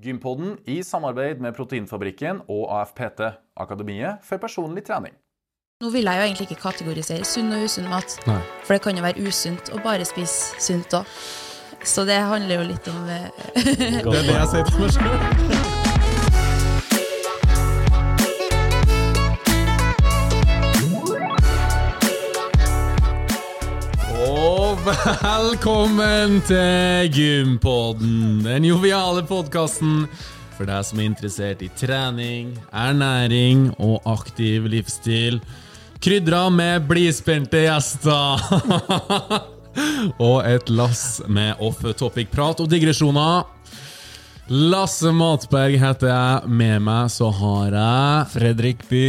Gympodden i samarbeid med Proteinfabrikken og AFPT, Akademiet for personlig trening. Nå vil jeg jo egentlig ikke kategorisere sunn og usunn mat, Nei. for det kan jo være usunt å bare spise sunt òg. Så det handler jo litt om eh, Det er det jeg sier til meg sjøl. velkommen til Gympodden, den joviale podkasten for deg som er interessert i trening, ernæring og aktiv livsstil. Krydra med blidspente gjester. og et lass med off-topic-prat og digresjoner. Lasse Matberg heter jeg. Med meg så har jeg Fredrik By.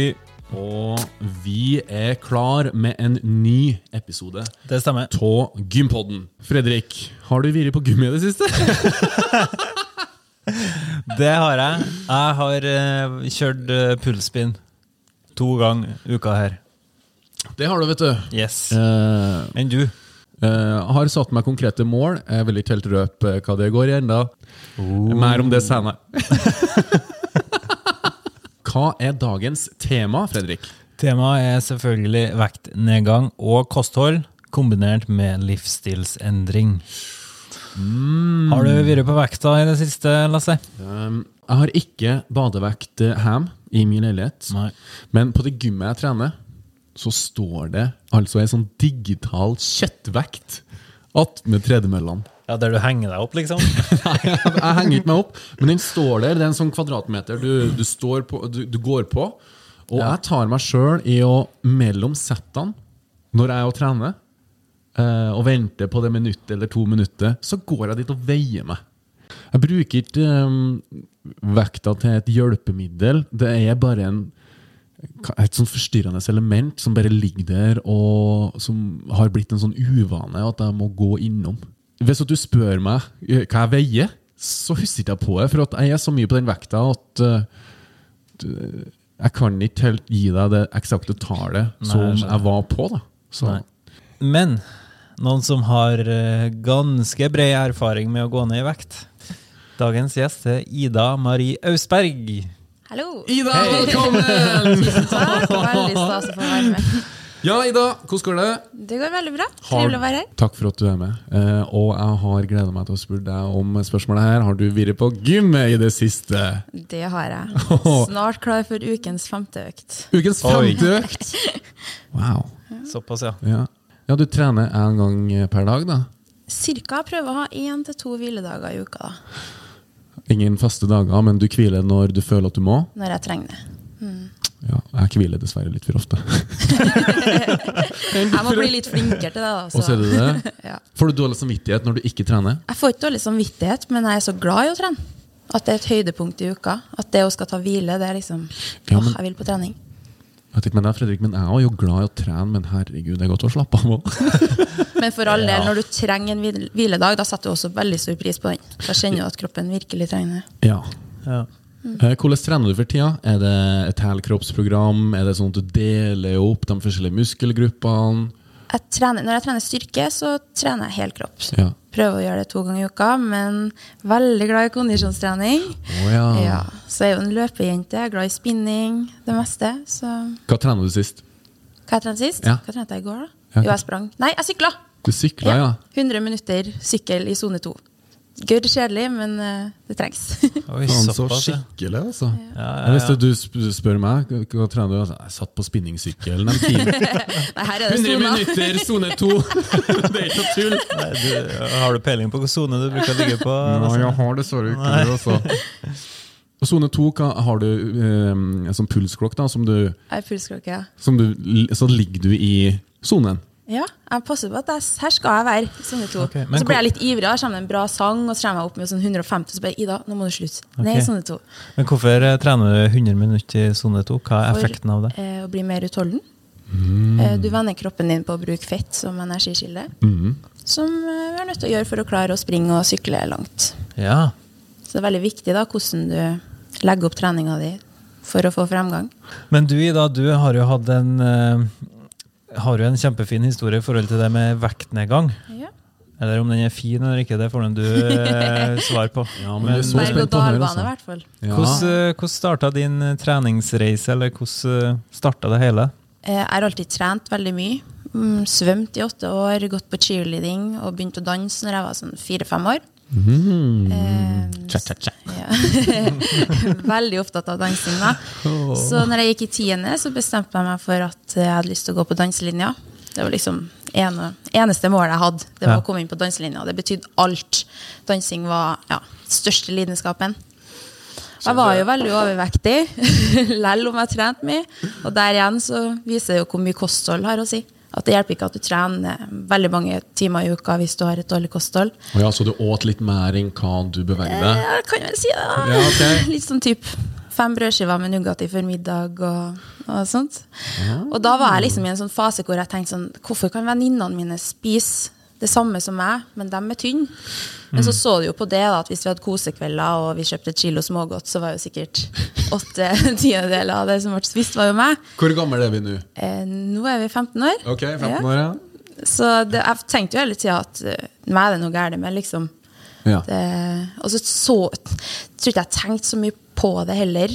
Og vi er klar med en ny episode Det stemmer. av Gympodden. Fredrik, har du vært på gym i det siste? Det har jeg. Jeg har eh, kjørt uh, pulsspinn to ganger uka her. Det har du, vet du. Yes. Eh, Enn du? eh, har satt meg konkrete mål. Jeg vil ikke helt røpe hva det går i ennå. Mer om det senere. hva er dagens tema, Fredrik? Temaet er selvfølgelig vektnedgang og kosthold, kombinert med livsstilsendring. Har du vært på vekta i det siste, Lasse? Um, jeg har ikke badevekt eh, i min leilighet. Nei. Men på det gymmet jeg trener, så står det altså en sånn digital kjøttvekt attmed tredemøllene. Ja, Der du henger deg opp, liksom? Nei, jeg, jeg henger ikke meg opp, men den står der. Det er en sånn kvadratmeter du, du, står på, du, du går på. Og jeg tar meg sjøl i å mellom settene, når jeg er og trener, eh, og venter på det minuttet eller to minutter, så går jeg dit og veier meg. Jeg bruker ikke eh, vekta til et hjelpemiddel. Det er bare en et sånn forstyrrende element som bare ligger der, og som har blitt en sånn uvane at jeg må gå innom. Hvis at du spør meg eh, hva jeg veier, så husker jeg ikke på det. For at jeg er så mye på den vekta at uh, jeg kan ikke helt gi deg det eksakte tallet Nei, som jeg jeg, var på. da. Så, Men noen som har eh, ganske bred erfaring med å gå ned i vekt. Dagens gjest er Ida Marie Austberg. Hallo! Ida, velkommen! Tusen takk. Veldig stas å få være med. Ja, Ida, hvordan går det? Det går veldig bra. Trivelig å være her. Takk for at du er med. Eh, og jeg har gleda meg til å spørre deg om spørsmålet her. Har du vært på gymmet i det siste? Det har jeg. Snart klar for ukens femte økt. Ukens femte økt! Wow. Såpass, ja. Ja. ja, du trener én gang per dag, da? Cirka prøver å ha én til to hviledager i uka, da. Ingen faste dager, men du hviler når du føler at du må? Når jeg trenger det. Ja, jeg hviler dessverre litt for ofte. Jeg må bli litt flinkere til det, da. Og så er det det. Ja. Får du dårlig samvittighet når du ikke trener? Jeg får ikke dårlig samvittighet, men jeg er så glad i å trene. At det er et høydepunkt i uka. At det å skal ta hvile, det er liksom Ja, åh, jeg vil på trening. Jeg vet ikke med deg, Fredrik, men jeg er jo glad i å trene, men herregud, det er godt å slappe av òg. Men for all del, når du trenger en hviledag, da setter du også veldig stor pris på den. Da kjenner du at kroppen virkelig trenger det. Ja. ja. Eh, Hvordan trener du for tida? Er det et helkroppsprogram? Er det sånn at du deler opp de forskjellige muskelgruppene? Jeg trener, når jeg trener styrke, så trener jeg hel kropp. Ja. Prøver å gjøre det to ganger i uka, men veldig glad i kondisjonstrening. Oh, ja. Ja, så jeg er jo en løpejente, glad i spinning, det meste. Så Hva trener du sist? hva jeg trente sist? Hva trente jeg i går, da? Jo, jeg sprang. Nei, jeg sykla! Du sykla, ja. 100 minutter sykkel i sone to. Gørr kjedelig, men eh, det trengs. Oi, Faen, så såpass, skikkelig, altså. Ja, Hvis ja, du sp- spør meg, hva trener du? Altså, Jeg satt på spinningsykkelen en time. Nei, her er det 100 sona. minutter, sone to! det er ikke noe tull. Nei, du, har du peiling på hvilken sone du bruker å ligge på? Ja, jeg har dessverre ikke det, altså. Og sone 2, hva, har du eh, en sånn pulsklokk, da, som du, Jeg er pulsklokke, ja. som du Så ligger du i sonen? Ja, jeg passer på at jeg, her skal jeg være. Sånne to. Okay, men så blir jeg litt ivrig, og så kommer det en bra sang, og så kommer jeg opp med sånn 150, så bare Ida, nå må du slutte. Nei, sånne to. Men hvorfor eh, trener du 100 minutter i sone 2? Hva er For, effekten av det? eh, å bli mer utholden. Mm. Eh, du vender kroppen din på å bruke fett som energikilde. Mm. Som eh, vi er nødt til å gjøre for å klare å springe og sykle langt. Ja. Så det er veldig viktig da, hvordan du legger opp treninga di for å få fremgang. Men du Ida, du har jo hatt en eh, har jo en kjempefin historie i forhold til det med vektnedgang. Ja. Eller om den er fin eller ikke, det får den du eh, svar på. Ja, men vi er så spent på å høre, altså. Ja. Hvordan, eh, hvordan starta din eh, treningsreise, eller hvordan starta det hele? Eh, Jeg har alltid trent veldig mye. Mm, Svømt i åtte år, gått på cheerleading og begynt å danse når jeg var sånn fire-fem år. Eh, Tja, tja, tja. Ja. Veldig opptatt av dansing. da. Så når jeg gikk i tiende, så bestemte jeg meg for at jeg hadde lyst til å gå på danselinja. Det var liksom ene, eneste målet jeg hadde. Det var Ja. å komme inn på danselinja. Det betydde alt. Dansing var ja, største lidenskapen. Jeg var jo veldig overvektig, lell om jeg trente mye. Og der igjen så viser det jo hvor mye kosthold har å si. At det hjelper ikke at du trener veldig mange timer i uka hvis du har et dårlig kosthold. Oh ja, så du åt litt mer enn hva du beveger deg? Ja, jeg kan vel si det. Ja, okay. Litt sånn typ fem brødskiver med Nugatti før middag og, og sånt. Og da var jeg liksom i en sånn fase hvor jeg tenkte sånn Hvorfor kan venninnene mine spise det samme som meg, men de er tynne? Men så så du jo på det da, at hvis vi hadde kosekvelder og vi kjøpte et kilo smågodt, så var jo sikkert åtte tiendedeler av det som ble spist, var jo meg. Hvor gammel er vi nå? Eh, nå er vi 15 år. Ok, 15 år, ja. Så det, jeg tenkte jo hele tida at uh, meg er det noe galt med, liksom. ja. Det, og så, så tror ikke jeg tenkte så mye på det heller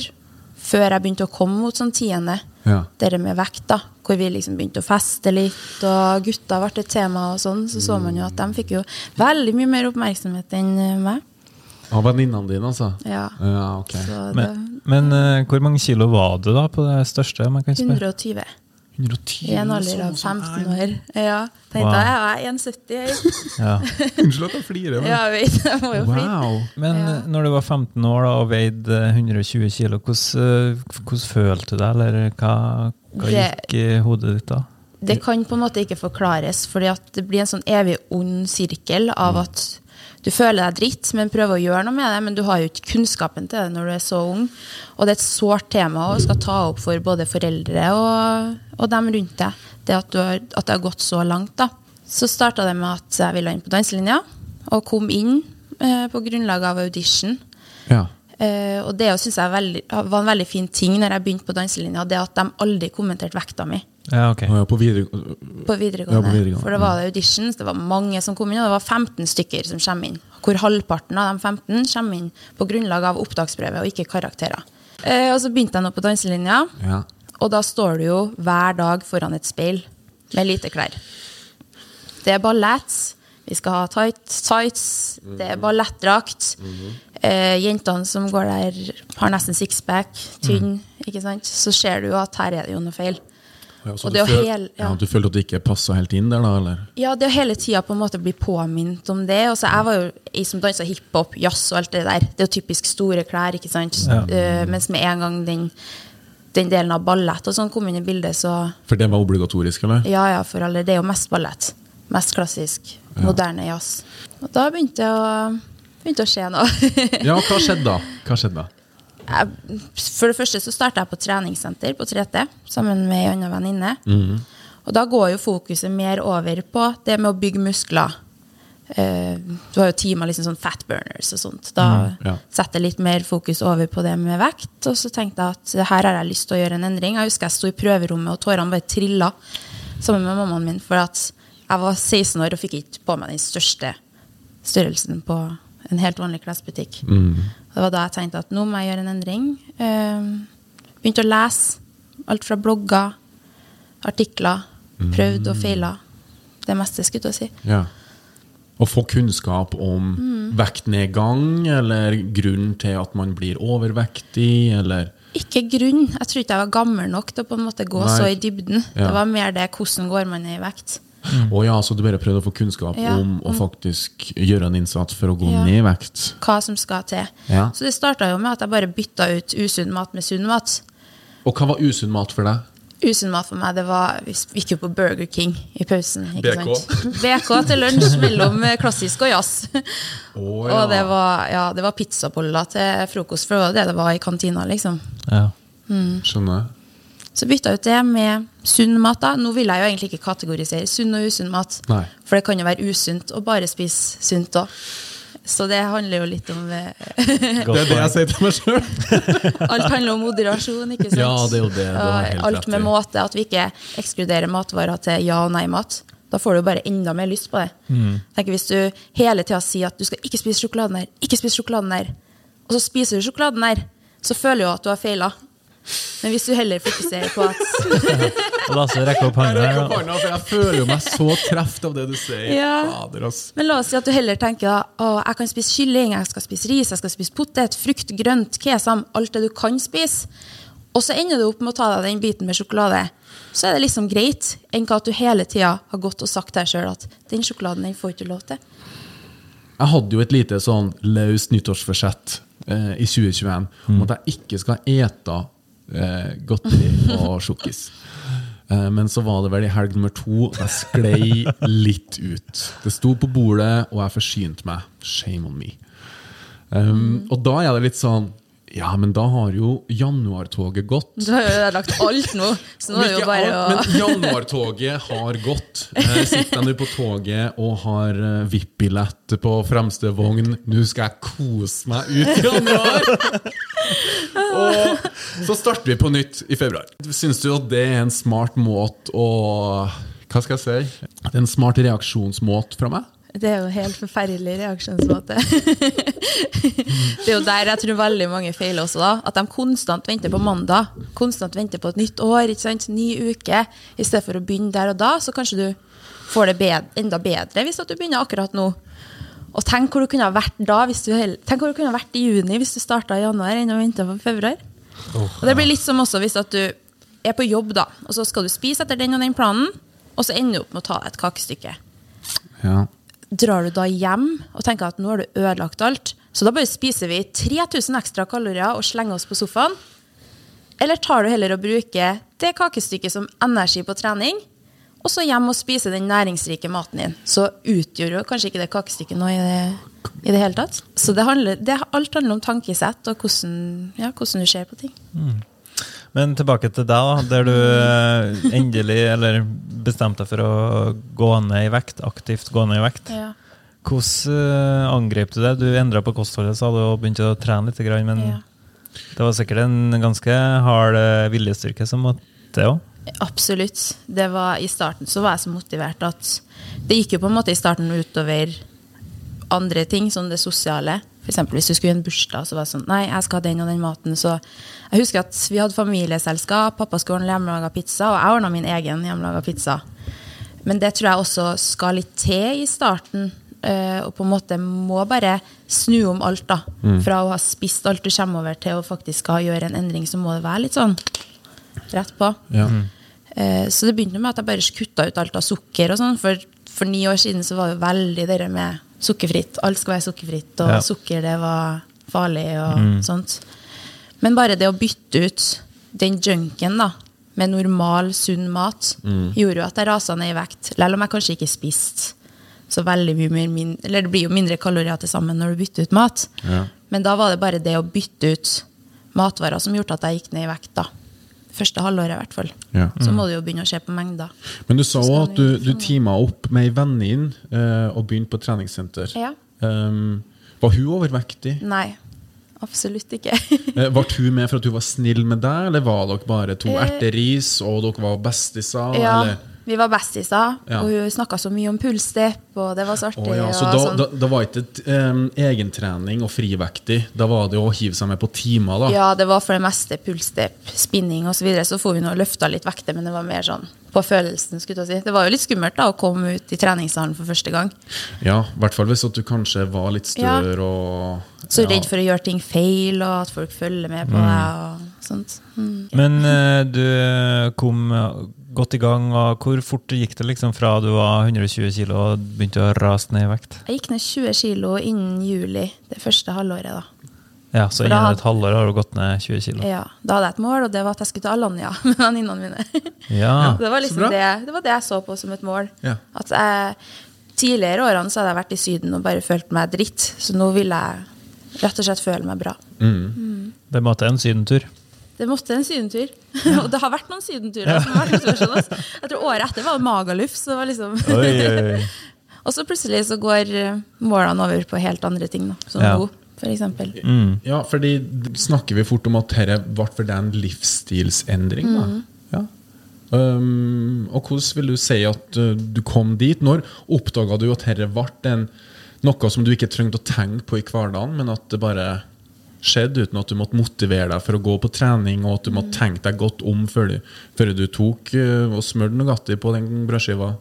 før jeg begynte å komme mot sånn tiende. Ja. Det med vekt, da. Hvor vi liksom begynte å feste litt, og gutta ble et tema og sånn. Så så man jo at de fikk jo veldig mye mer oppmerksomhet enn eh, meg. Av venninnene dine, altså? Ja. Ja, ok. Så det Men, men uh, hvor mange kilo var du da på det største? jeg kan spørre? 120 110 i en alder av sånn 15 år. Ja. Tenkte Wow. jeg, jeg er 1,70. jeg. Ja. Unnskyld at jeg flirer. men- Ja, jeg vet, jeg må jo flire. Wow. Men Ja. eh, når du var 15 år da, og veide eh, 120 kilo, hvordan, eh, hvordan følte du deg, eller hva, hva Det- gikk i hodet ditt da? Det kan på en måte ikke forklares, for det blir en sånn evig ond sirkel av at du føler deg dritt, men prøver å gjøre noe med det, men du har jo ikke kunnskapen til det når du er så ung. Og det er et sårt tema å skal ta opp for både foreldre og, og dem rundt deg, det at, du har, at det har gått så langt. da. Så starta det med at jeg ville inn på danselinja, og kom inn eh, på grunnlag av audition. Ja. Eh, og det synes jeg veldig, var en veldig fin ting når jeg begynte på danselinja, det at de aldri kommenterte vekta mi Ja, ok. Ja, På videre... på videregående. Ja, på videregående. For det var auditions, det var mange som kom inn, og det var 15 stykker som kommer inn. Hvor halvparten av de 15 kommer inn på grunnlag av opptaksprøve og ikke karakterer. Eh, og så begynte jeg nå på danselinja, Ja. og da står du jo hver dag foran et speil med lite klær. Det er ballett, vi skal ha tight, tights, det er ballettdrakt. eh, jentene som går der, har nesten sixpack, tynn, ikke sant? Så ser du jo at her er det jo noe feil. Ja, så du, det føl hel- ja. ja. du følte at du ikke passa helt inn der, da? eller? Ja, det å hele tida på en måte bli påminnet om det. Og så jeg var jo ei som dansa hiphop, jazz og alt det der. Det er jo typisk store klær, ikke sant. Ja. Eh, mens med en gang den, den delen av ballett og sånn kom inn i bildet, så For det var obligatorisk, eller? ja ja, for alle. Det er jo mest ballett. Mest klassisk. Moderne jazz. Og da begynte det å, begynte å skje noe. Ja, hva skjedde da? Hva skjedde da? Jeg, for det første så starta jeg på treningssenter på 3T sammen med ei anna venninne. Og da går jo fokuset mer over på det med å bygge muskler. Uh, du har jo timer liksom sånn fat burners og sånt. Da ja. setter jeg litt mer fokus over på det med vekt. Og så tenkte jeg at her har jeg lyst til å gjøre en endring. Jeg husker jeg sto i prøverommet, og tårene bare trilla sammen med mammaen min. For at jeg var 16 år og fikk ikke på meg den største størrelsen på en helt vanlig klesbutikk. Det var da jeg tenkte at nå må jeg gjøre en endring. Eh, begynte å lese alt fra blogger, artikler. Prøvd og feila. Det meste, skulle jeg si. Ja. Å få kunnskap om Mm. vektnedgang, eller grunnen til at man blir overvektig, eller Ikke grunn. Jeg tror ikke jeg var gammel nok til å på en måte gå Nei. så i dybden. Ja. Det var mer det hvordan går man ned i vekt. Å ja, så du bare prøvde å få kunnskap Ja, om å faktisk gjøre en innsats for å gå Ja. ned i vekt? Hva som skal til. Ja. Så det starta jo med at jeg bare bytta ut usunn mat med sunn mat. Og hva var usunn mat for deg? Usunn mat for meg, det var Vi gikk jo på Burger King i pausen. Ikke BK. Sant? BK til lunsj mellom eh, klassisk og jazz. Å, Og det var, ja, det var pizzaboller til frokost, for det var det det var i kantina. liksom. Ja. Skjønner. Så bytta jeg ut det med sunn mat. da. Nå vil jeg jo egentlig ikke kategorisere sunn og usunn mat. Nei. For det kan jo være usunt å bare spise sunt òg. Så det handler jo litt om eh, Det er det jeg sier til meg sjøl. Alt handler om moderasjon, ikke sant? Ja, det er jo det, det helt Alt med måte. At vi ikke ekskluderer matvarer til ja- og nei-mat. Da får du bare enda mer lyst på det. Tenker Hvis du hele tida sier at du skal ikke spise sjokoladen her, ikke spise sjokoladen her, og så spiser du sjokoladen her, så føler du at du har feila. Men hvis du heller fokuserer på at La Lasse rekke opp hånda. rekker opp hånda, for jeg føler jo meg så treft av det du sier. Ja. Fader, ass. Men la oss si at du heller tenker å, jeg kan spise kylling, jeg skal spise ris, jeg skal spise potet, frukt, grønt, kesam, alt det du kan spise. Og så ender du opp med å ta deg den biten med sjokolade. Så er det liksom greit, enn at du hele tida har gått og sagt deg sjøl at den sjokoladen den får ikke lov til. Jeg hadde jo et lite sånn løst nyttårsforsett eh, i 2021 om at jeg ikke skal ete eh, godteri og sjokkis. Eh, men så var det vel i helg nummer to at jeg sklei litt ut. Det sto på bordet, og jeg forsynte meg. Shame on me. Um, Og da er det litt sånn Ja, men da har jo januartoget gått. Du har jo ødelagt alt nå, så nå er det jo bare å Men januartoget har gått. Eh, sitter jeg nå på toget og har eh, VIP-billett på fremste vogn. Nå skal jeg kose meg ut i januar! og så starter vi på nytt i februar. Syns du at det er en smart måte å Hva skal jeg si? Det er en smart reaksjonsmåte fra meg? Det er jo en helt forferdelig reaksjonsmåte. det er jo der jeg tror veldig mange feiler også, da. At de konstant venter på mandag. Konstant venter på et nytt år, ikke sant? ny uke. I stedet for å begynne der og da, så kanskje du får det bedre, enda bedre hvis at du begynner akkurat nå. Og tenk hvor du kunne ha vært da, hvis du tenk hvor du kunne ha vært i juni hvis du starta i januar enn å vente på februar. Og det blir litt som også hvis at du er på jobb, da, og så skal du spise etter den og den planen, og så ender du opp med å ta et kakestykke Ja. Drar du da hjem og tenker at nå har du ødelagt alt, så da bare spiser vi 3000 ekstra kalorier og slenger oss på sofaen? Eller tar du heller og bruker det kakestykket som energi på trening, og så hjem og spiser den næringsrike maten din? Så utgjør jo kanskje ikke det kakestykket noe i det, i det hele tatt. Så det handler, det, alt handler om tankesett og hvordan, ja, hvordan du ser på ting. Men tilbake til deg, der du eh, endelig eller bestemte deg for å gå ned i vekt, aktivt gå ned i vekt. Ja. Hvordan eh, angrep du det? Du endra på kostholdet, sa du, og begynte å trene litt, men Ja. det var sikkert en ganske hard eh, viljestyrke som måtte til òg? Absolutt. Det var, I starten så var jeg så motivert at det gikk jo på en måte i starten utover andre ting, som det sosiale. For eksempel hvis du skulle i en bursdag, så var det sånn Nei, jeg skal ha den og den maten. Så jeg husker at vi hadde familieselskap, pappa skulle ordne hjemmelaga pizza, og jeg ordna min egen hjemmelaga pizza. Men det tror jeg også skal litt til i starten. eh, og på en måte må bare snu om alt, da. Fra å ha spist alt du kommer over, til å faktisk skal gjøre en endring, så må det være litt sånn rett på. Ja. Eh, Så det begynte med at jeg bare kutta ut alt av sukker. og sånn, For, for ni år siden så var det veldig det med sukkerfritt. Alt skal være sukkerfritt, og Ja. sukker det var farlig og sånt. Men bare det å bytte ut den junken da, med normal, sunn mat, gjorde jo at jeg rasa ned i vekt. Selv om jeg kanskje ikke spiste så veldig mye mer min Eller det blir jo mindre kalorier til sammen når du bytter ut mat. Ja. Men da var det bare det å bytte ut matvarer som gjorde at jeg gikk ned i vekt. da. Første halvåret, i hvert fall. Ja. Så må du jo begynne å se på mengder. Men du sa òg at du, du teama opp med ei venninne uh, og begynte på treningssenter. Ja. Um, var hun overvektig? Nei, absolutt ikke. Eh, Ble hun med for at hun var snill med deg, eller var dere bare to Eh, erteris, og dere var bestiser? ja, eller? Vi var bestiser, Ja. og hun snakka så mye om pulsstep, og det var så artig. Oh, ja, så og da, sånn. da, da var ikke et, um, egentrening og frivektig, da var det å hive seg med på timer, da? Ja, det var for det meste pulsstep, spinning osv. Så, videre. så får vi nå løfta litt vekter, men det var mer sånn på følelsen. skulle jeg si. Det var jo litt skummelt da, å komme ut i treningssalen for første gang. Ja, i hvert fall hvis at du kanskje var litt Ja. større og Så ja. redd for å gjøre ting feil, og at folk følger med på deg. og sånt. Mm. Men uh, du kom eh, godt i gang, og hvor fort gikk det liksom fra du var 120 kilo og begynte å rase ned i vekt? Jeg gikk ned 20 kilo innen juli, det første halvåret. da. Ja, Så For innen hadde... et halvår har du gått ned 20 kilo? Ja, Da hadde jeg et mål, og det var at jeg skulle til Alanya med venninnene mine. Ja. det, var så liksom bra. det, det var det jeg så på som et mål. Ja. At jeg, Tidligere årene så hadde jeg vært i Syden og bare følt meg dritt, så nå vil jeg rett og slett føle meg bra. Det måtte en sydentur. Det måtte en sydentur. og det har vært noen sydenturer. som har vært motivasjon, altså. Jeg tror Året etter var det Magaluf. Så det var liksom Oi, oi, oi. og så plutselig så går eh, målene over på helt andre ting, da. som Ja. nå, for eksempel. Ja, fordi snakker vi fort om at dette ble for deg en livsstilsendring, da? Mm. Ja. Um, og hvordan vil du si at uh, du kom dit? Når oppdaga du at dette ble en, noe som du ikke trengte å tenke på i hverdagen, men at det bare skjedde uten at du måtte motivere deg for å gå på trening, og at du måtte tenke deg godt om før du, før du tok uh, og smurte Nugatti på den brødskiva?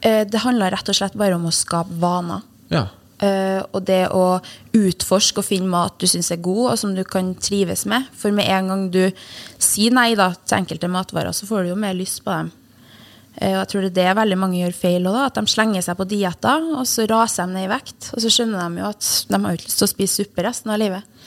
Eh, det handler rett og slett bare om å skape vaner. Ja. Eh, og det å utforske og finne mat du syns er god, og som du kan trives med. For med en gang du sier nei da, til enkelte matvarer, så får du jo mer lyst på dem. Eh, og jeg tror det er det veldig mange gjør feil òg, at de slenger seg på dietter, og så raser de ned i vekt. Og så skjønner de jo at de har ikke lyst til å spise suppe resten av livet.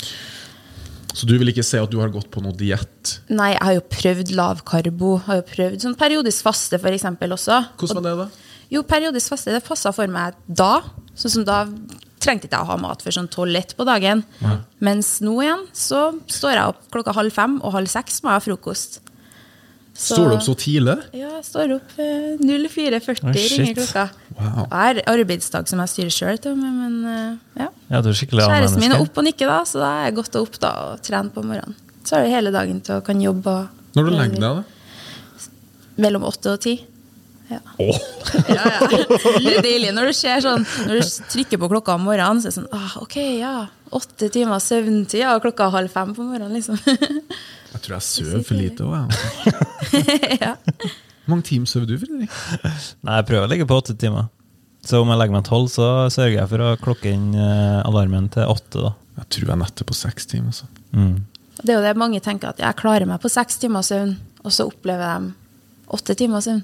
Så du vil ikke se at du har gått på noe diett? Nei, jeg har jo prøvd lavkarbo. Har jo prøvd sånn periodisk faste for eksempel også. Hvordan var det, da? Jo, periodisk faste det passa for meg da. Sånn som da trengte ikke jeg å ha mat før sånn tolv-ett på dagen. Mens nå igjen så står jeg opp klokka halv fem, og halv seks må jeg ha frokost. Så- Står du opp så tidlig? Ja, jeg står opp eh, 04.40 oh, ringer klokka. Wow. Jeg har arbeidsdag som jeg styrer sjøl, men eh, ja. Ja, du er skikkelig Kjæresten min er oppe og nikker, da, så da er jeg godt opp da og trener på morgenen. Så har du hele dagen til å kan jobbe. og- Når du legger deg, da? Mellom åtte og ti. Ja. Åh. Ja, ja. Det er deilig når du ser sånn Når du trykker på klokka om morgenen, så er det sånn ah, Ok, ja. Åtte timer søvntid, og klokka halv fem på morgenen, liksom. Jeg tror jeg sover for lite òg, jeg. ja. Hvor mange timer sover du, Fredrik? Nei, jeg prøver å ligge på åtte timer. Så om jeg legger meg tolv, så sørger jeg for å klokke inn eh, alarmen til åtte. da. Jeg tror jeg netter på seks timer. så. Mm. Det er jo det mange tenker, at jeg klarer meg på seks timer søvn, og så opplever de åtte timer søvn.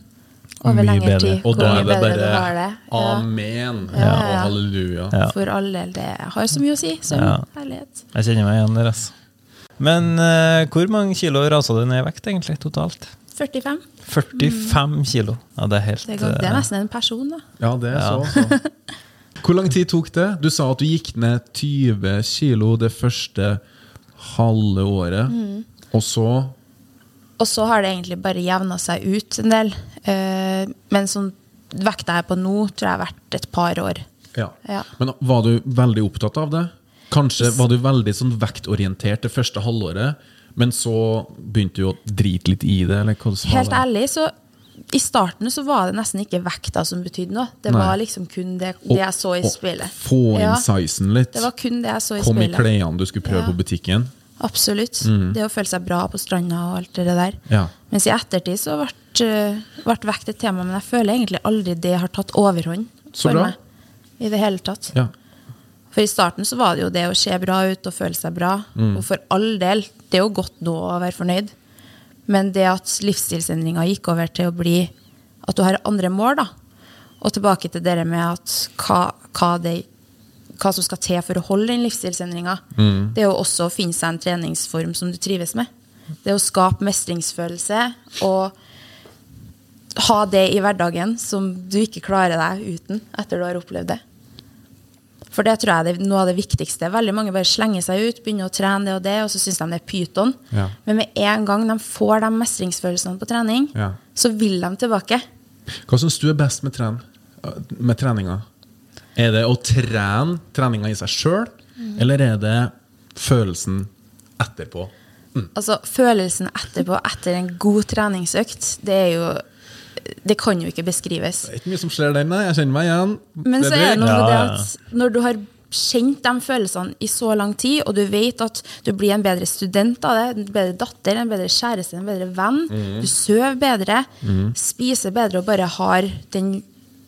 Over Mye lengre bedre. tid. Og da er det bare det. Ja. amen Ja, og halleluja. Ja. For all del, det har så mye å si. Som Ja. herlighet. Jeg kjenner meg igjen der, altså. Men uh, hvor mange kilo rasa du ned i vekt, egentlig, totalt? 45. 45 kilo. Ja, det er helt Det er, det er eh, nesten en person, da. Ja, det er Ja. så. så. Hvor lang tid tok det? Du sa at du gikk ned 20 kilo det første halve året. Mm. Og så Og så har det egentlig bare jevna seg ut en del. Eh, men sånn vekta jeg på nå, tror jeg har vært et par år. ja. Ja. Men var du veldig opptatt av det? Kanskje var du veldig sånn vektorientert det første halvåret, men så begynte du å drite litt i det? Helt ærlig, så i starten så var det nesten ikke vekta som betydde noe. Det Nei. var liksom kun det, det jeg så i Og- Å. Få inn Ja, sizen litt. det var kun det jeg så i Kom i speilet. klærne du skulle prøve Ja. på butikken. Absolutt. Mm. Det å føle seg bra på stranda og alt det der. Ja. Mens i ettertid så ble, det ble vekt et tema, men jeg føler egentlig aldri det har tatt overhånd Så for bra. meg. I det hele tatt. Ja. For i starten så var det jo det å se bra ut og føle seg bra. Mm. Og for all del, det er jo godt nå å være fornøyd. Men det at livsstilsendringa gikk over til å bli at du har andre mål, da. Og tilbake til det med at hva, hva, det, hva som skal til for å holde den livsstilsendringa. Mm. Det er jo også å finne seg en treningsform som du trives med. Det er å skape mestringsfølelse og ha det i hverdagen som du ikke klarer deg uten etter du har opplevd det. For det tror jeg er noe av det viktigste. Veldig mange bare slenger seg ut, begynner å trene det og det, og så syns de det er pyton. Ja. Men med en gang de får de mestringsfølelsene på trening, Ja. så vil de tilbake. Hva syns du er best med, tren med treninga? Er det å trene treninga i seg sjøl, Mm. eller er det følelsen etterpå? Altså, Følelsen etterpå, etter en god treningsøkt, det er jo Det kan jo ikke beskrives. Det er ikke mye som skjer den, nei. Jeg kjenner meg igjen. Men så er det noe med det at når du har kjent de følelsene i så lang tid, og du vet at du blir en bedre student av det, en bedre datter, en bedre kjæreste, en bedre venn, mm. du sover bedre, spiser bedre og bare har den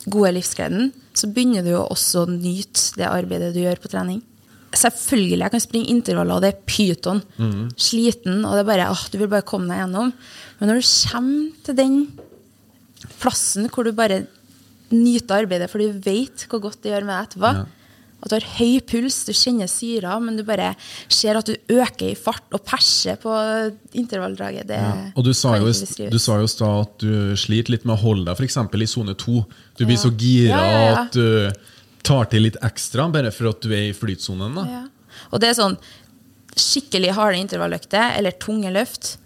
gode livsgleden, så begynner du jo også å nyte det arbeidet du gjør på trening. Selvfølgelig, jeg kan springe intervaller, og det er pyton. Mm. Sliten, og det er bare, åh, du vil bare komme deg gjennom. Men når du kommer til den plassen hvor du bare nyter arbeidet, for du vet hvor godt det gjør med deg etterpå. Ja. At du har høy puls, du kjenner syra, men du bare ser at du øker i fart og perser på intervalldraget. Det Og du sa jo i stad at du sliter litt med å holde deg f.eks. i sone to. Du blir så gira Ja, ja, ja. at du tar til litt ekstra bare for at du er i flytsonen. da. Ja. Og det er sånn skikkelig harde intervalløkter eller tunge løft.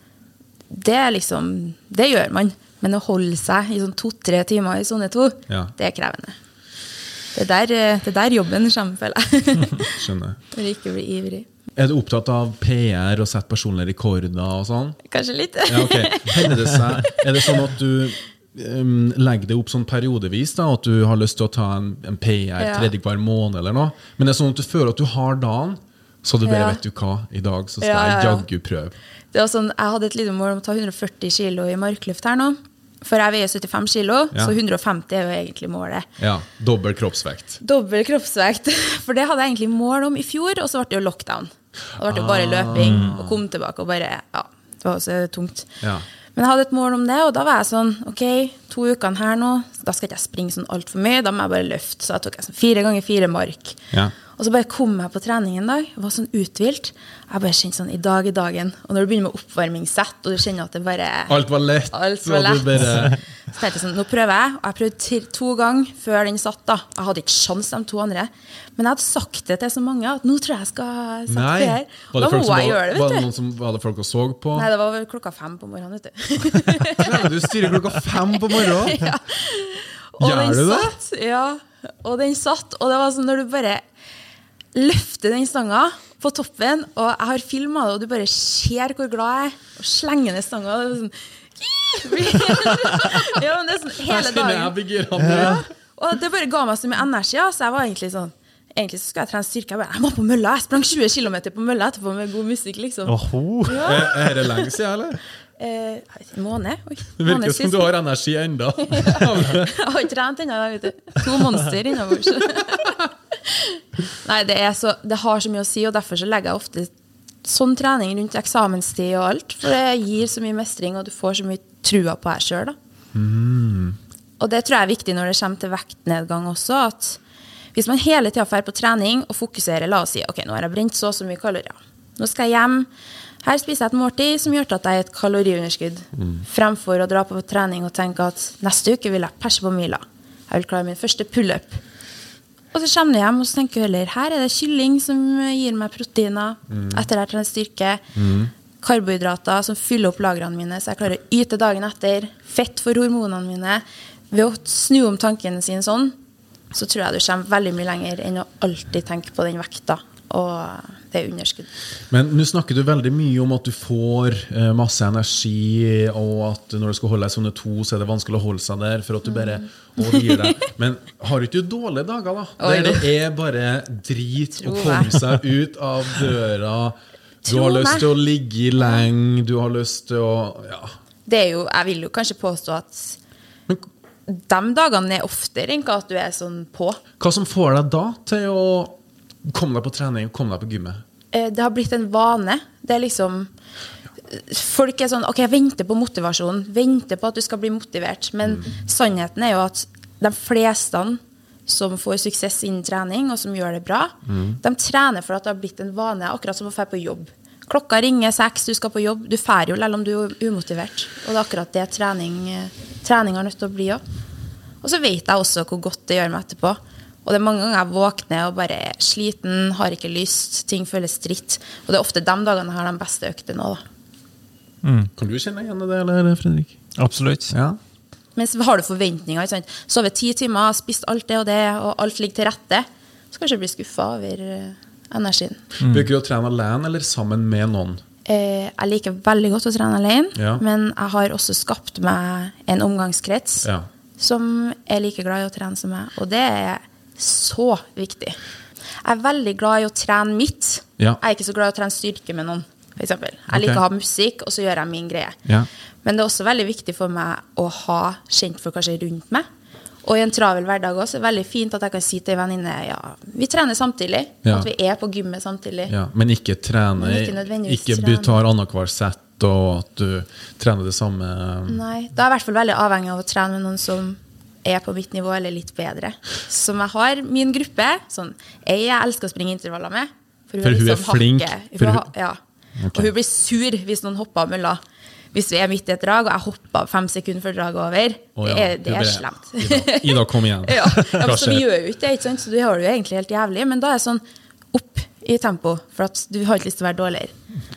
Det liksom Det gjør man. Men å holde seg i sånn to-tre timer i sone to, Ja. det er krevende. Det er der, eh, det er der jobben kommer, føler jeg. Skjønner. Du ikke blir ivrig. Er du opptatt av PR og sette personlige rekorder og sånn? Kanskje litt. Ja, okay. Hender det seg, er det sånn at du um, legger det opp sånn periodevis, da, at du har lyst til å ta en, en PR Ja. tredje hver måned, eller noe? Men det er sånn at du føler at du har dagen, så du bare Ja. vet du hva, i dag så skal Ja, jeg ja. jaggu prøve. Det var sånn, jeg hadde et lite mål om å ta 140 kilo i markløft her nå. For jeg veier 75 kilo, Ja. så 150 er jo egentlig målet. Ja, Dobbel kroppsvekt. Dobbel kroppsvekt. For det hadde jeg egentlig mål om i fjor, og så ble det jo lockdown. Og det ble jo bare løping, og kom tilbake og bare Ja, det var også tungt. Ja. Men jeg hadde et mål om det, og da var jeg sånn Ok, to ukene her nå, da skal ikke jeg springe sånn altfor mye, da må jeg bare løfte. Så da tok jeg sånn fire ganger fire mark. Ja. Og så bare kom jeg på trening en dag, var sånn uthvilt. Jeg bare kjente sånn i dag er dagen. Og når du begynner med oppvarmingssett, og du kjenner at det bare Alt var lett. Alt var du lett. Bare, Så tenkte jeg sånn, nå prøver jeg, og jeg prøvde to ganger før den satt. da. Jeg hadde ikke sjans de to andre. Men jeg hadde sagt det til så mange at nå tror jeg jeg skal sette nei. her. Var Da det, må jeg var, gjøre det, var det noen som var det folk og så på? Nei, det var klokka fem på morgenen, vet du. Du styrer klokka fem på morgenen! Og Gjør den du det? Satt, ja, og den satt, og det var sånn når du bare løfter den stanga på toppen, og jeg har filma det, og du bare ser hvor glad jeg er, og slenger ned stanga. og Det er sånn, ja, men det er sånn hele dagen. Ja. Og det bare ga meg så mye energi, så jeg var egentlig sånn Egentlig så skal jeg trene styrke. Jeg bare, jeg må på mølla. Jeg sprang 20 km på mølla etterpå med god musikk, liksom. Ja. Er, er det lenge siden, eller? Eh, en måned? Oi, Det virker måned som du har energi enda. Jeg har ikke trent ennå. To monster innabords. Nei, det, er så, det har så mye å si, og derfor så legger jeg ofte sånn trening rundt eksamenstid og alt. For det gir så mye mestring, og du får så mye trua på deg sjøl. Og det tror jeg er viktig når det kommer til vektnedgang også. at Hvis man hele tida drar på trening og fokuserer, la oss si ok, nå har jeg brent så og så mye kalorier. Nå skal jeg hjem. Her spiser jeg et måltid som gjør at jeg er et kaloriunderskudd. Fremfor å dra på trening og tenke at neste uke vil jeg perse på mila. Jeg vil klare min første pullup. Og så kommer du hjem og tenker du heller her er det kylling som gir meg proteiner etter jeg trenger trent styrke. Karbohydrater som fyller opp lagrene mine, så jeg klarer å yte dagen etter. Fett for hormonene mine. Ved å snu om tankene sine sånn, så tror jeg du kommer veldig mye lenger enn å alltid tenke på den vekta og det er underskudd. Men nå snakker du veldig mye om at du får eh, masse energi, og at når du skal holde deg sånne to, så er det vanskelig å holde seg der. For at du bare overgir gir deg. Men har du ikke dårlige dager, da? Oi, Der det er bare drit å komme seg ut av døra. Du har lyst til å ligge i lenge, du har lyst til å Ja. Det er jo, jeg vil jo kanskje påstå at de dagene er oftere enn at du er sånn på. hva som får deg da til å komme deg på trening, kom deg på gymmet? Eh, Det har blitt en vane. Det er liksom Folk er sånn OK, jeg venter på motivasjon. Venter på at du skal bli motivert. Men sannheten er jo at de fleste som får suksess innen trening, og som gjør det bra, de trener for at det har blitt en vane, akkurat som å dra på jobb. Klokka ringer seks, du skal på jobb. Du drar jo selv om du er umotivert. Og det er akkurat det trening, eh, trening har nødt til å bli òg. Og så vet jeg også hvor godt det gjør meg etterpå. Og det er mange ganger jeg våkner og bare er sliten, har ikke lyst, ting føles dritt. Og det er ofte de dagene jeg har de beste øktene òg, da. Kan du kjenne igjen det, eller, Fredrik? Absolutt. Ja. Men så har du forventninger. ikke sant? Sovet ti timer, spist alt det og det, og alt ligger til rette. Så kanskje du blir skuffa over energien. energien. Bruker du å trene alene eller sammen med noen? Eh, jeg liker veldig godt å trene alene, Ja. men jeg har også skapt meg en omgangskrets Ja. som er like glad i å trene som meg, og det er så viktig. Jeg er veldig glad i å trene mitt. Ja. Jeg er ikke så glad i å trene styrke med noen. For eksempel. jeg Ok. liker å ha musikk, og så gjør jeg min greie. Ja. Men det er også veldig viktig for meg å ha kjentfolk kanskje rundt meg. Og i en travel hverdag også, er det veldig fint at jeg kan si til en venninne ja, vi trener samtidig. Ja. At vi er på gymmet samtidig. Ja, men ikke trene Men ikke nødvendigvis Ikke trene. tar annethvert sett, og at du trener det samme Nei, da er jeg i hvert fall veldig avhengig av å trene med noen som er på mitt nivå eller litt bedre. Som jeg har min gruppe. Sånn, ei jeg elsker å springe intervaller med. For hun er flink, Hun for hun- ja. Okay. Og hun blir sur hvis noen hopper av mølla. Hvis vi er midt i et drag, og jeg hopper fem sekunder før draget er over. Oh, ja, det er, det er slemt. Ida, Ida, kom igjen. Ja, ja, så vi gjør jo ikke det, ikke sant? så du har det jo egentlig helt jævlig. Men da er det sånn opp i tempo, for at du har ikke lyst til å være dårligere.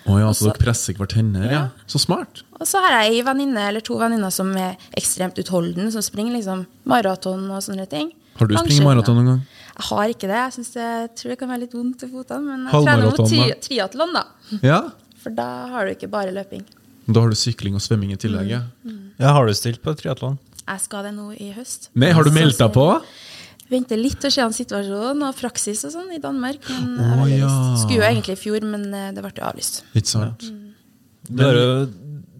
Oh ja, så dere presser hverandre? Ja. Ja. Så smart. Og så har jeg ei venninne eller to venninner som er ekstremt utholden, som springer liksom maraton og sånne ting. Har du springet maraton noen gang? Jeg har ikke det. Jeg, synes det, jeg tror det kan være litt vondt i føttene. Men jeg trener mot tri triatlon, da. Ja. For da har du ikke bare løping. Da har du sykling og svømming i tillegg. ja. Ja, har du stilt på triatlon? Jeg skal det nå i høst. Nei, har du meldt deg på? Venter litt og ser an situasjonen og praksis og sånn i Danmark. Men veldig ja. Skulle jo egentlig i fjor, men eh, det ble jo avlyst. Ikke sant? Du har jo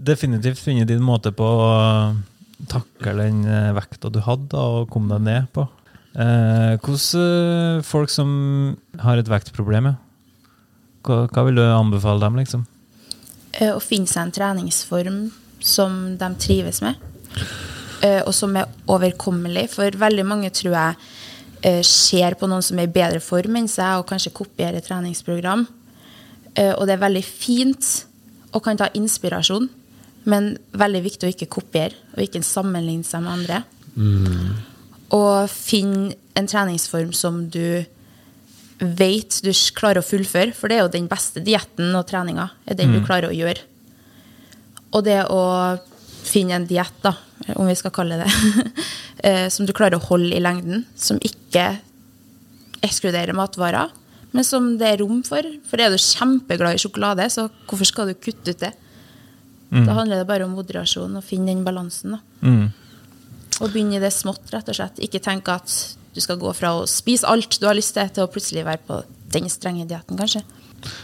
definitivt funnet din måte på å takle den eh, vekta du hadde, og komme deg ned på. Eh, hvordan eh, folk som har et vektproblem, ja. Hva, hva vil du anbefale dem, liksom? Eh, Å finne seg en treningsform som de trives med, og som er overkommelig. For veldig mange tror jeg eh, ser på noen som er i bedre form enn seg, og kanskje kopierer treningsprogram. Eh, Og det er veldig fint og kan ta inspirasjon, men veldig viktig å ikke kopiere og ikke sammenligne seg med andre. Og finne en treningsform som du vet du klarer å fullføre, for det er jo den beste dietten og treninga. er den du klarer å gjøre. Og det å finne en diett, om vi skal kalle det eh, som du klarer å holde i lengden, som ikke ekskluderer matvarer, men som det er rom for. For er du kjempeglad i sjokolade, så hvorfor skal du kutte ut det? Da handler det bare om moderasjon og finne den balansen. Mm. Og begynne i det smått, rett og slett. Ikke tenke at du skal gå fra å spise alt du har lyst til, til å plutselig være på den strenge dietten, kanskje.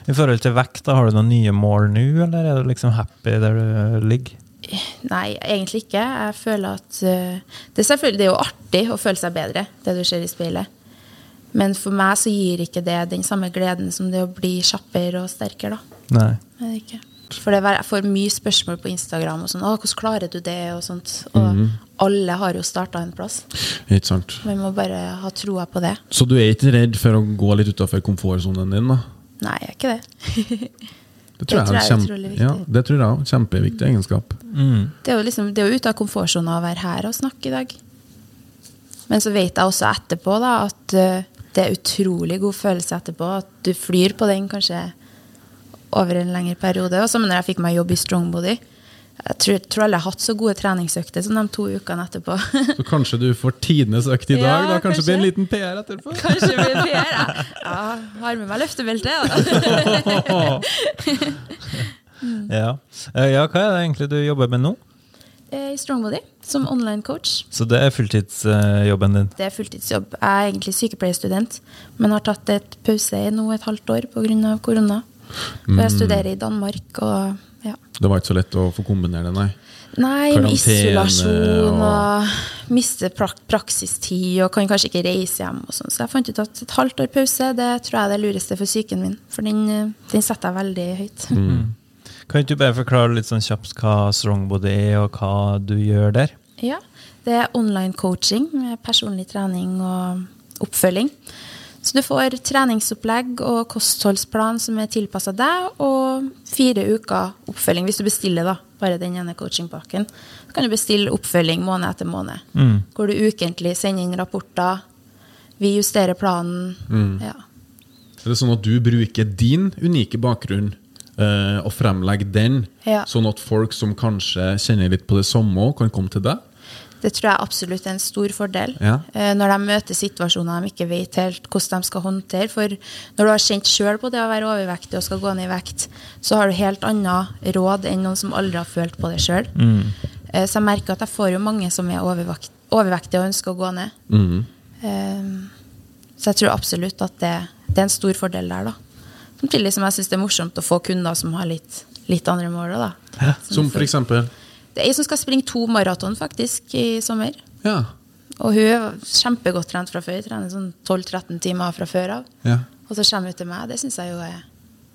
I forhold til vekt, da, har du noen nye mål nå, eller er du liksom happy der du ligger? Nei, egentlig ikke. Jeg føler at eh, Det er selvfølgelig det er jo artig å føle seg bedre, det du ser i speilet. Men for meg så gir ikke det den samme gleden som det å bli kjappere og sterkere, da. Nei. Er ikke. For det er, jeg får mye spørsmål på Instagram og sånn 'Å, hvordan klarer du det?' og sånt. Og alle har jo starta en plass. Ikke sant? Man må bare ha troa på det. Så du er ikke redd for å gå litt utafor komfortsonen din? da? Nei, jeg er ikke det. Det tror Det tror jeg, jeg er utrolig kjempe, viktig. ja, det tror jeg. Kjempeviktig egenskap. Mm. Det er jo liksom, det er jo ute av komfortsona å være her og snakke i dag. Men så vet jeg også etterpå da, at eh, det er utrolig god følelse etterpå. At du flyr på den kanskje over en lengre periode. Og så når jeg fikk meg jobb i Strongbody. Jeg tror, tror jeg har hatt så gode treningsøkter som de to ukene etterpå. Så kanskje du får tidenes økt i dag? Ja, da Kanskje det blir en liten PR etterpå? kanskje blir det PR. ja. Ja, har med meg løftebelte. Da. Ja. Eh, ja, hva er det egentlig du jobber med nå? Eh, I Strongbody som online coach. Så det er fulltidsjobben din? Det er fulltidsjobb. Jeg er egentlig sykepleierstudent, men har tatt et pause i nå et halvt år pga. korona. For jeg studerer i Danmark og ja. Det var ikke så lett å få kombinere det, nei. Nei, med Karantene isolasjon og- og miste prak praksistid og kan kanskje ikke reise hjem. og sånn. Så jeg fant ut at et halvt år pause det tror jeg er det lureste for psyken min. For den, den setter jeg veldig høyt. Kan ikke du bare forklare litt sånn kjapt hva Strongbody er, og hva du gjør der? Ja, Det er online coaching med personlig trening og oppfølging. Så du får treningsopplegg og kostholdsplan som er tilpassa deg, og fire uker oppfølging hvis du bestiller da, bare den ene coachingpakken. Så kan du bestille oppfølging måned etter måned. Hvor du ukentlig sender inn rapporter. Vi justerer planen. Ja. Er det sånn at du bruker din unike bakgrunn eh, og fremlegger den, Ja. sånn at folk som kanskje kjenner litt på det samme, kan komme til deg? Det tror jeg absolutt er en stor fordel. Ja. Eh, Når de møter situasjoner de ikke vet helt hvordan de skal håndtere. For når du har kjent sjøl på det å være overvektig og skal gå ned i vekt, så har du helt annet råd enn noen som aldri har følt på det sjøl. Så jeg merker at jeg får jo mange som er overvekt, overvektige og ønsker å gå ned. Mhm. Eh, Så jeg tror absolutt at det, det er en stor fordel der, da. Samtidig som jeg syns det er morsomt å få kunder som har litt, litt andre mål. Da. Som for eksempel Det er ei som skal springe to maraton faktisk i sommer. Ja. Og hun er kjempegodt trent fra før. Trener sånn 12-13 timer fra før av. ja. Og så kommer hun til meg. Det syns jeg jo er,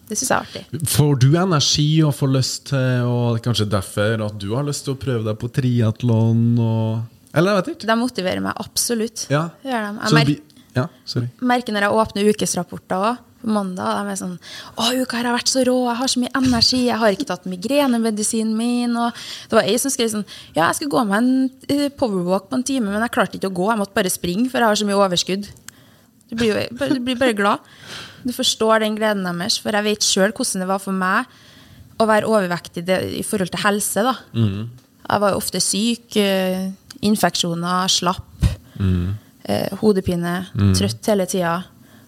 det synes jeg er artig. Får du energi og får lyst til Og kanskje derfor at du har lyst til å prøve deg på triatlon Eller jeg vet ikke. De motiverer meg absolutt. Ja. Jeg vi- ja, sorry. merker når jeg åpner ukesrapporter også, på mandag. De er sånn 'Å, uka her har vært så rå. Jeg har så mye energi. Jeg har ikke tatt migrenemedisinen min.' Og det var ei som skrev sånn 'Ja, jeg skulle gå med en eh, powerwalk på en time, men jeg klarte ikke å gå. Jeg måtte bare springe, for jeg har så mye overskudd.' Du blir, jo, bare- du blir bare glad. Du forstår den gleden deres, for jeg vet sjøl hvordan det var for meg å være overvektig i forhold til helse. da. Jeg var jo ofte syk, eh, infeksjoner, slapp. eh, hodepine, trøtt hele tida.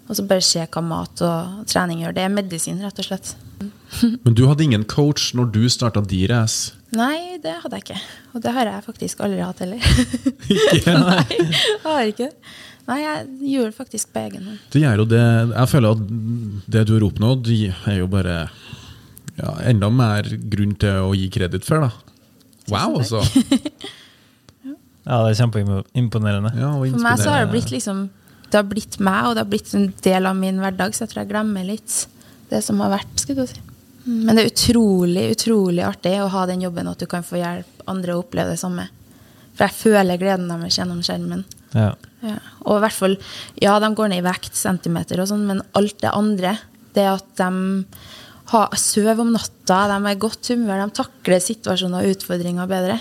Og så bare se hva mat og trening gjør. Det er medisin, rett og slett. Men du hadde ingen coach når du starta D-Race? Nei, det hadde jeg ikke. Og det har jeg faktisk aldri hatt heller. Ikke? Nei, jeg har ikke det. Nei, jeg gjorde faktisk på egen hånd. Det gjør jo det Jeg føler at det du har oppnådd, er jo bare ja, enda mer grunn til å gi kreditt for, da. Wow, altså. Ja, det er kjempeimponerende. Ja, For meg så har det blitt liksom Det har blitt meg, og det har blitt en del av min hverdag, så jeg tror jeg glemmer litt det som har vært. skulle du si. Men det er utrolig, utrolig artig å ha den jobben, at du kan få hjelpe andre å oppleve det samme. For jeg føler gleden deres gjennom skjermen. Ja. Ja. Og i hvert fall, ja, de går ned i vekt, centimeter og sånn, men alt det andre, det at de har, sover om natta, de er i godt humør, de takler situasjoner og utfordringer bedre,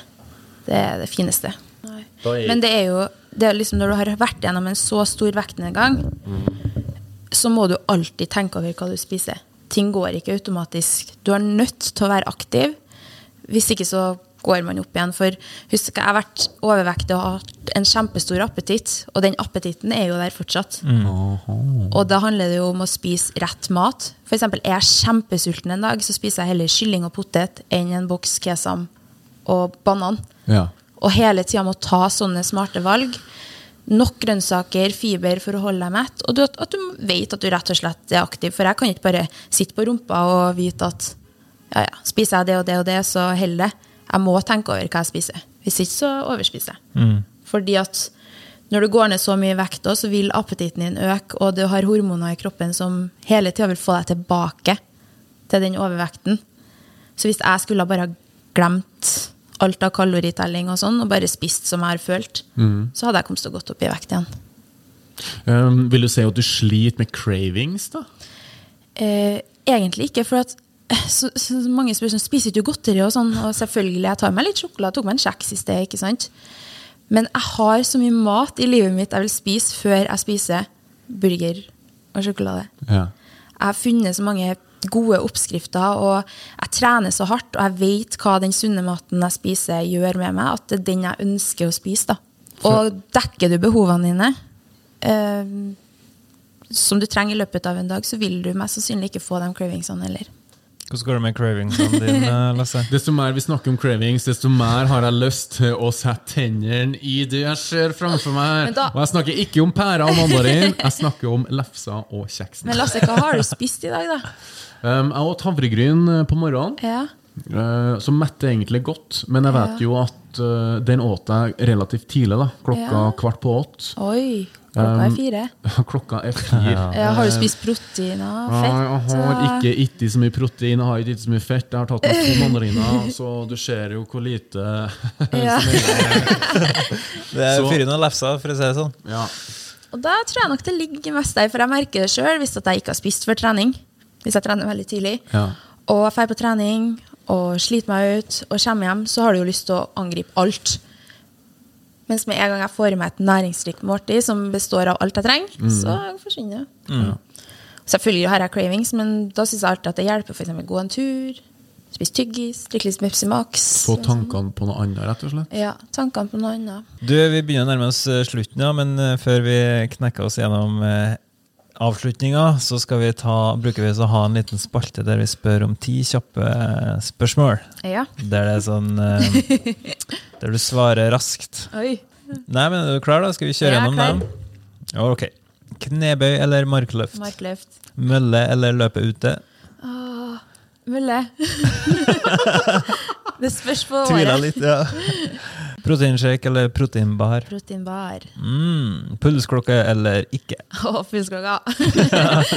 det er det fineste. Men det er jo det er liksom når du har vært gjennom en så stor vektnedgang, så må du alltid tenke over hva du spiser. Ting går ikke automatisk. Du er nødt til å være aktiv. Hvis ikke så går man opp igjen. For husk, jeg har vært overvektig og hatt en kjempestor appetitt, og den appetitten er jo der fortsatt. Og da handler det jo om å spise rett mat. For eksempel, er jeg kjempesulten en dag, så spiser jeg heller kylling og potet enn en boks kesam og banan. Ja. Og hele tida må ta sånne smarte valg. Nok grønnsaker, fiber for å holde deg mett. Og du, at du vet at du rett og slett er aktiv. For jeg kan ikke bare sitte på rumpa og vite at ja, ja, spiser jeg det og det og det, så holder det. Jeg må tenke over hva jeg spiser. Hvis ikke, så overspiser jeg. Fordi at når du går ned så mye i vekt, så vil appetitten din øke, og du har hormoner i kroppen som hele tida vil få deg tilbake til den overvekten. Så hvis jeg skulle ha bare glemt alt av kaloritelling og sånn, og bare spist som jeg har følt, så hadde jeg kommet så godt opp i vekt igjen. Um, vil du si at du sliter med cravings, da? Eh, egentlig ikke, for at eh, så, så mange spør sånn, spiser du godteri og sånn, og selvfølgelig, jeg tar meg litt sjokolade, tok meg en kjeks i sted, ikke sant? Men jeg har så mye mat i livet mitt jeg vil spise før jeg spiser burger og sjokolade. Ja. Jeg har funnet så mange gode oppskrifter, og jeg trener så hardt, og jeg vet hva den sunne maten jeg spiser, gjør med meg, at det er den jeg ønsker å spise. da. Og dekker du behovene dine, eh, som du trenger i løpet av en dag, så vil du mest sannsynlig ikke få de cravingsene heller. Hvordan går det med cravingsene dine, Lasse? Desto mer vi snakker om cravings, desto mer har jeg lyst til å sette tennene i det jeg ser framfor meg. Men da- Og jeg snakker ikke om pærer og mandarin, jeg snakker om lefser og kjeks. Men Lasse, hva har du spist i dag, da? Um, jeg åt havregryn eh, på morgenen, Ja. Eh, som metter egentlig godt. Men jeg vet jo at uh, den åt jeg relativt tidlig, da. Klokka Ja. kvart på åtte. Oi, klokka er fire. Klokka er fire. Ja, har du spist protein og fett? jeg har ikke ikke så mye protein, jeg har ikke så mye fett. Jeg har tatt meg to mandariner, så du ser jo hvor lite Ja. Det er fyren og lefsa, for å si det sånn. Ja. Og da tror jeg nok det ligger mest der, for jeg merker det sjøl hvis at jeg ikke har spist før trening. Hvis jeg trener veldig tidlig. Ja. Og drar på trening og sliter meg ut og kommer hjem, så har du jo lyst til å angripe alt. Mens med en gang jeg får i meg et næringsrikt måltid som består av alt jeg trenger, så forsvinner det. Selvfølgelig har jeg cravings, men da syns jeg alltid at det hjelper f.eks. gå en tur, spise tyggis, drikke litt Pepsi Max. Få tankene på noe annet, rett og slett. Ja, tankene på noe annet. Du, Vi begynner å nærme oss eh, slutten, ja, men eh, før vi knekker oss gjennom eh, avslutninga, så skal vi ta, bruker vi å ha en liten spalte der vi spør om ti kjappe spørsmål. Ja. Der det er sånn eh, Der du svarer raskt. Oi. Nei, men Er du klar, da? Skal vi kjøre gjennom dem? Ok. Knebøy eller markløft? Markløft. Mølle eller løpe ute? Mølle det spørs på Tvila litt, ja. Proteinshake eller proteinbar? Proteinbar. Mm, pulsklokke eller ikke? Å, oh, pulsklokka!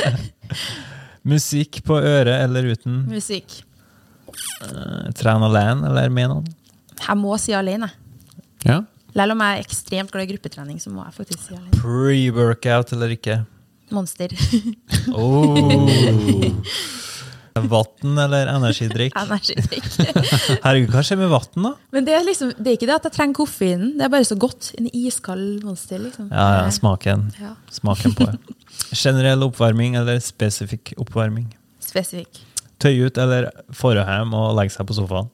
Musikk på øret eller uten? Musikk. Uh, Tren alene eller med noen? Jeg må si alene. Ja. Selv om jeg er ekstremt glad i gruppetrening, så må jeg faktisk si alene. Pre-workout eller ikke? Monster. Oh. Vann eller energidrikk? Energidrikk. Herregud, hva skjer med vann, da? Men det er, liksom, det er ikke det at jeg trenger koffeinen, det er bare så godt. En iskald Monster, liksom. Ja, ja, smaken. Ja. Smaken på det. Generell oppvarming eller spesifikk oppvarming? Spesifikk. Tøy ut eller forå hjem og legge seg på sofaen?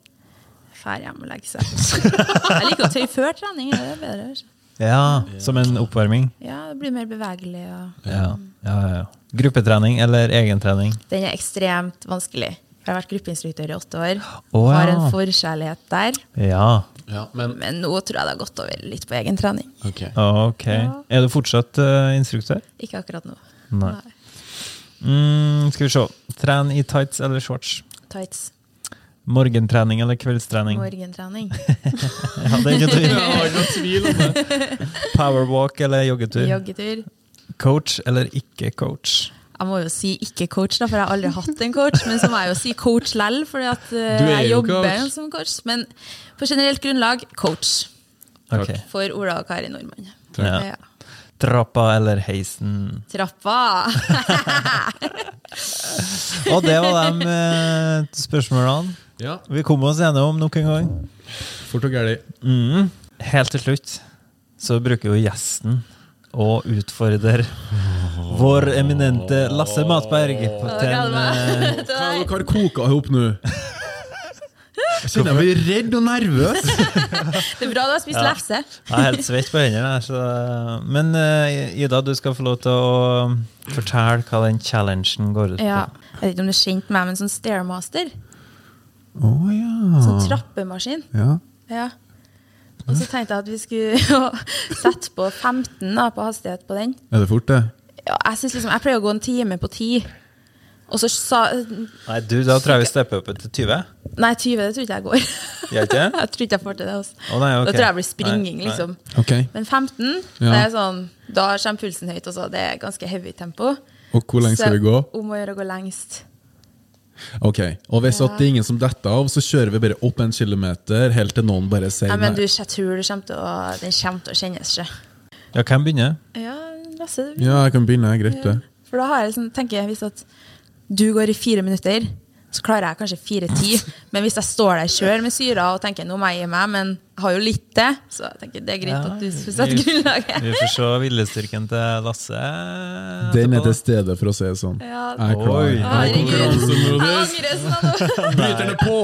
Fær hjem og legge seg. Jeg liker å tøye før trening. Det er bedre. Ja, som en oppvarming. Ja, det blir mer bevegelig. Og Ja, ja, ja. ja. Gruppetrening eller egentrening? den er ekstremt vanskelig. Jeg har vært gruppeinstruktør i åtte år. Å, Har en forkjærlighet der. Ja, Ja, men Men nå tror jeg det har gått over litt på egen trening. Okay. ok. Ja. Er du fortsatt uh, instruktør? Ikke akkurat nå. Nei. Mm, skal vi se. Tren i tights eller shorts? Tights. Morgentrening eller kveldstrening? Morgentrening. Ja, det er ikke tvil. Om det. Powerwalk eller joggetur? Joggetur. Coach eller ikke coach? Jeg må jo si ikke coach, da, for jeg har aldri hatt en coach. Men så må jeg jo si coach lell, for uh, eh, jeg jo jobber coach. som coach. Men på generelt grunnlag coach Ok. for Ola og Kari Nordmann. Ja. Ja. Trappa eller heisen? Trappa. Og det var de eh, spørsmålene. Ja, Vi kom oss gjennom nok en gang. fort og gæli. Mm. Helt til slutt så bruker jo gjesten å utfordre vår eminente Lasse Matberg på til en eh, Hva har koka ihop nå? Jeg kjenner jeg blir redd og nervøs. Det er bra du har spist Ja. lefse. Jeg er helt svett på hendene. men eh, Ida, du skal få lov til å fortelle hva den challengen går ut på. Ja. Jeg vet ikke om du er kjent med meg, men sånn Stairmaster. Å ja. Sånn trappemaskin. ja. Ja. Og så tenkte jeg at vi skulle sette på 15 da, på hastighet på den. Er det fort, det? Ja, jeg, synes liksom, jeg pleier å gå en time på 10. Og så sa Nei, du, Da tror jeg vi stepper opp til 20. Nei, 20 det tror ikke jeg går. Jeg tror ikke jeg får til det. Altså. Oh, nei, okay. Da tror jeg det blir springing, Nei, nei. liksom. Ok. Men 15, Ja. det er sånn, da kommer pulsen høyt. Også. Det er ganske heavy tempo. Og hvor lenge skal vi gå? Om å gjøre å gå lengst. Ok, Og hvis Ja. at det er ingen som detter av, så kjører vi bare opp en kilometer helt til noen bare sier Nei, men du, jeg tror du kommer til å, den kommer til å kjennes. Ikke? Ja, hvem begynner? Ja, Lasse. du- Ja, jeg kan begynne. Greit, det. For da har jeg liksom, tenker jeg, hvis at du går i fire minutter, så klarer jeg kanskje fire-ti. Men hvis jeg står der sjøl med syra og tenker nå må jeg gi meg, men jeg har jo litt det, så jeg tenker det er greit Ja, at du får sette vi- grunnlaget. Vi får se viljestyrken til Lasse. Den er til stede, for å si det sånn. Ja. Jeg er klar. Er Herregud. Sånn nå. Bryter det på!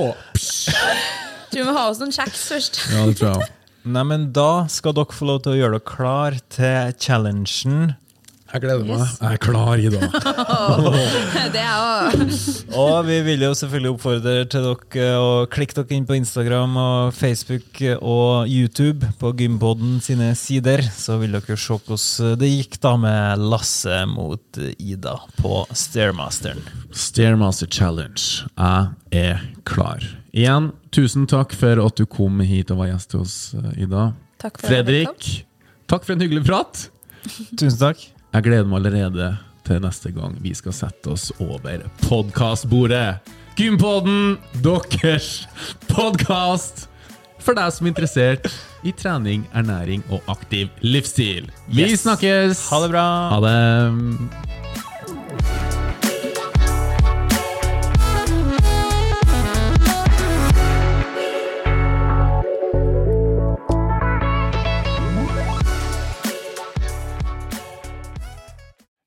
Tror vi må ha oss noen kjeks først. Ja, det tror jeg. Nei, men Da skal dere få lov til å gjøre dere klar til challengen. Jeg gleder meg. Yes. Jeg er klar, Ida. Det er også. Og vi vil jo selvfølgelig oppfordre til dere å klikke dere inn på Instagram og Facebook og YouTube på Gympodden sine sider. Så vil dere se hvordan det gikk da med Lasse mot Ida på Stairmasteren. Stairmaster Challenge. Jeg er klar. Igjen, tusen takk for at du kom hit og var gjest hos eh, Ida. Takk for Fredrik, takk for en hyggelig prat. Tusen takk. Jeg gleder meg allerede til neste gang vi skal sette oss over podkastbordet. Gympodden, deres podkast for deg som er interessert i trening, ernæring og aktiv livsstil. Vi Yes. snakkes! Ha det bra. Ha det.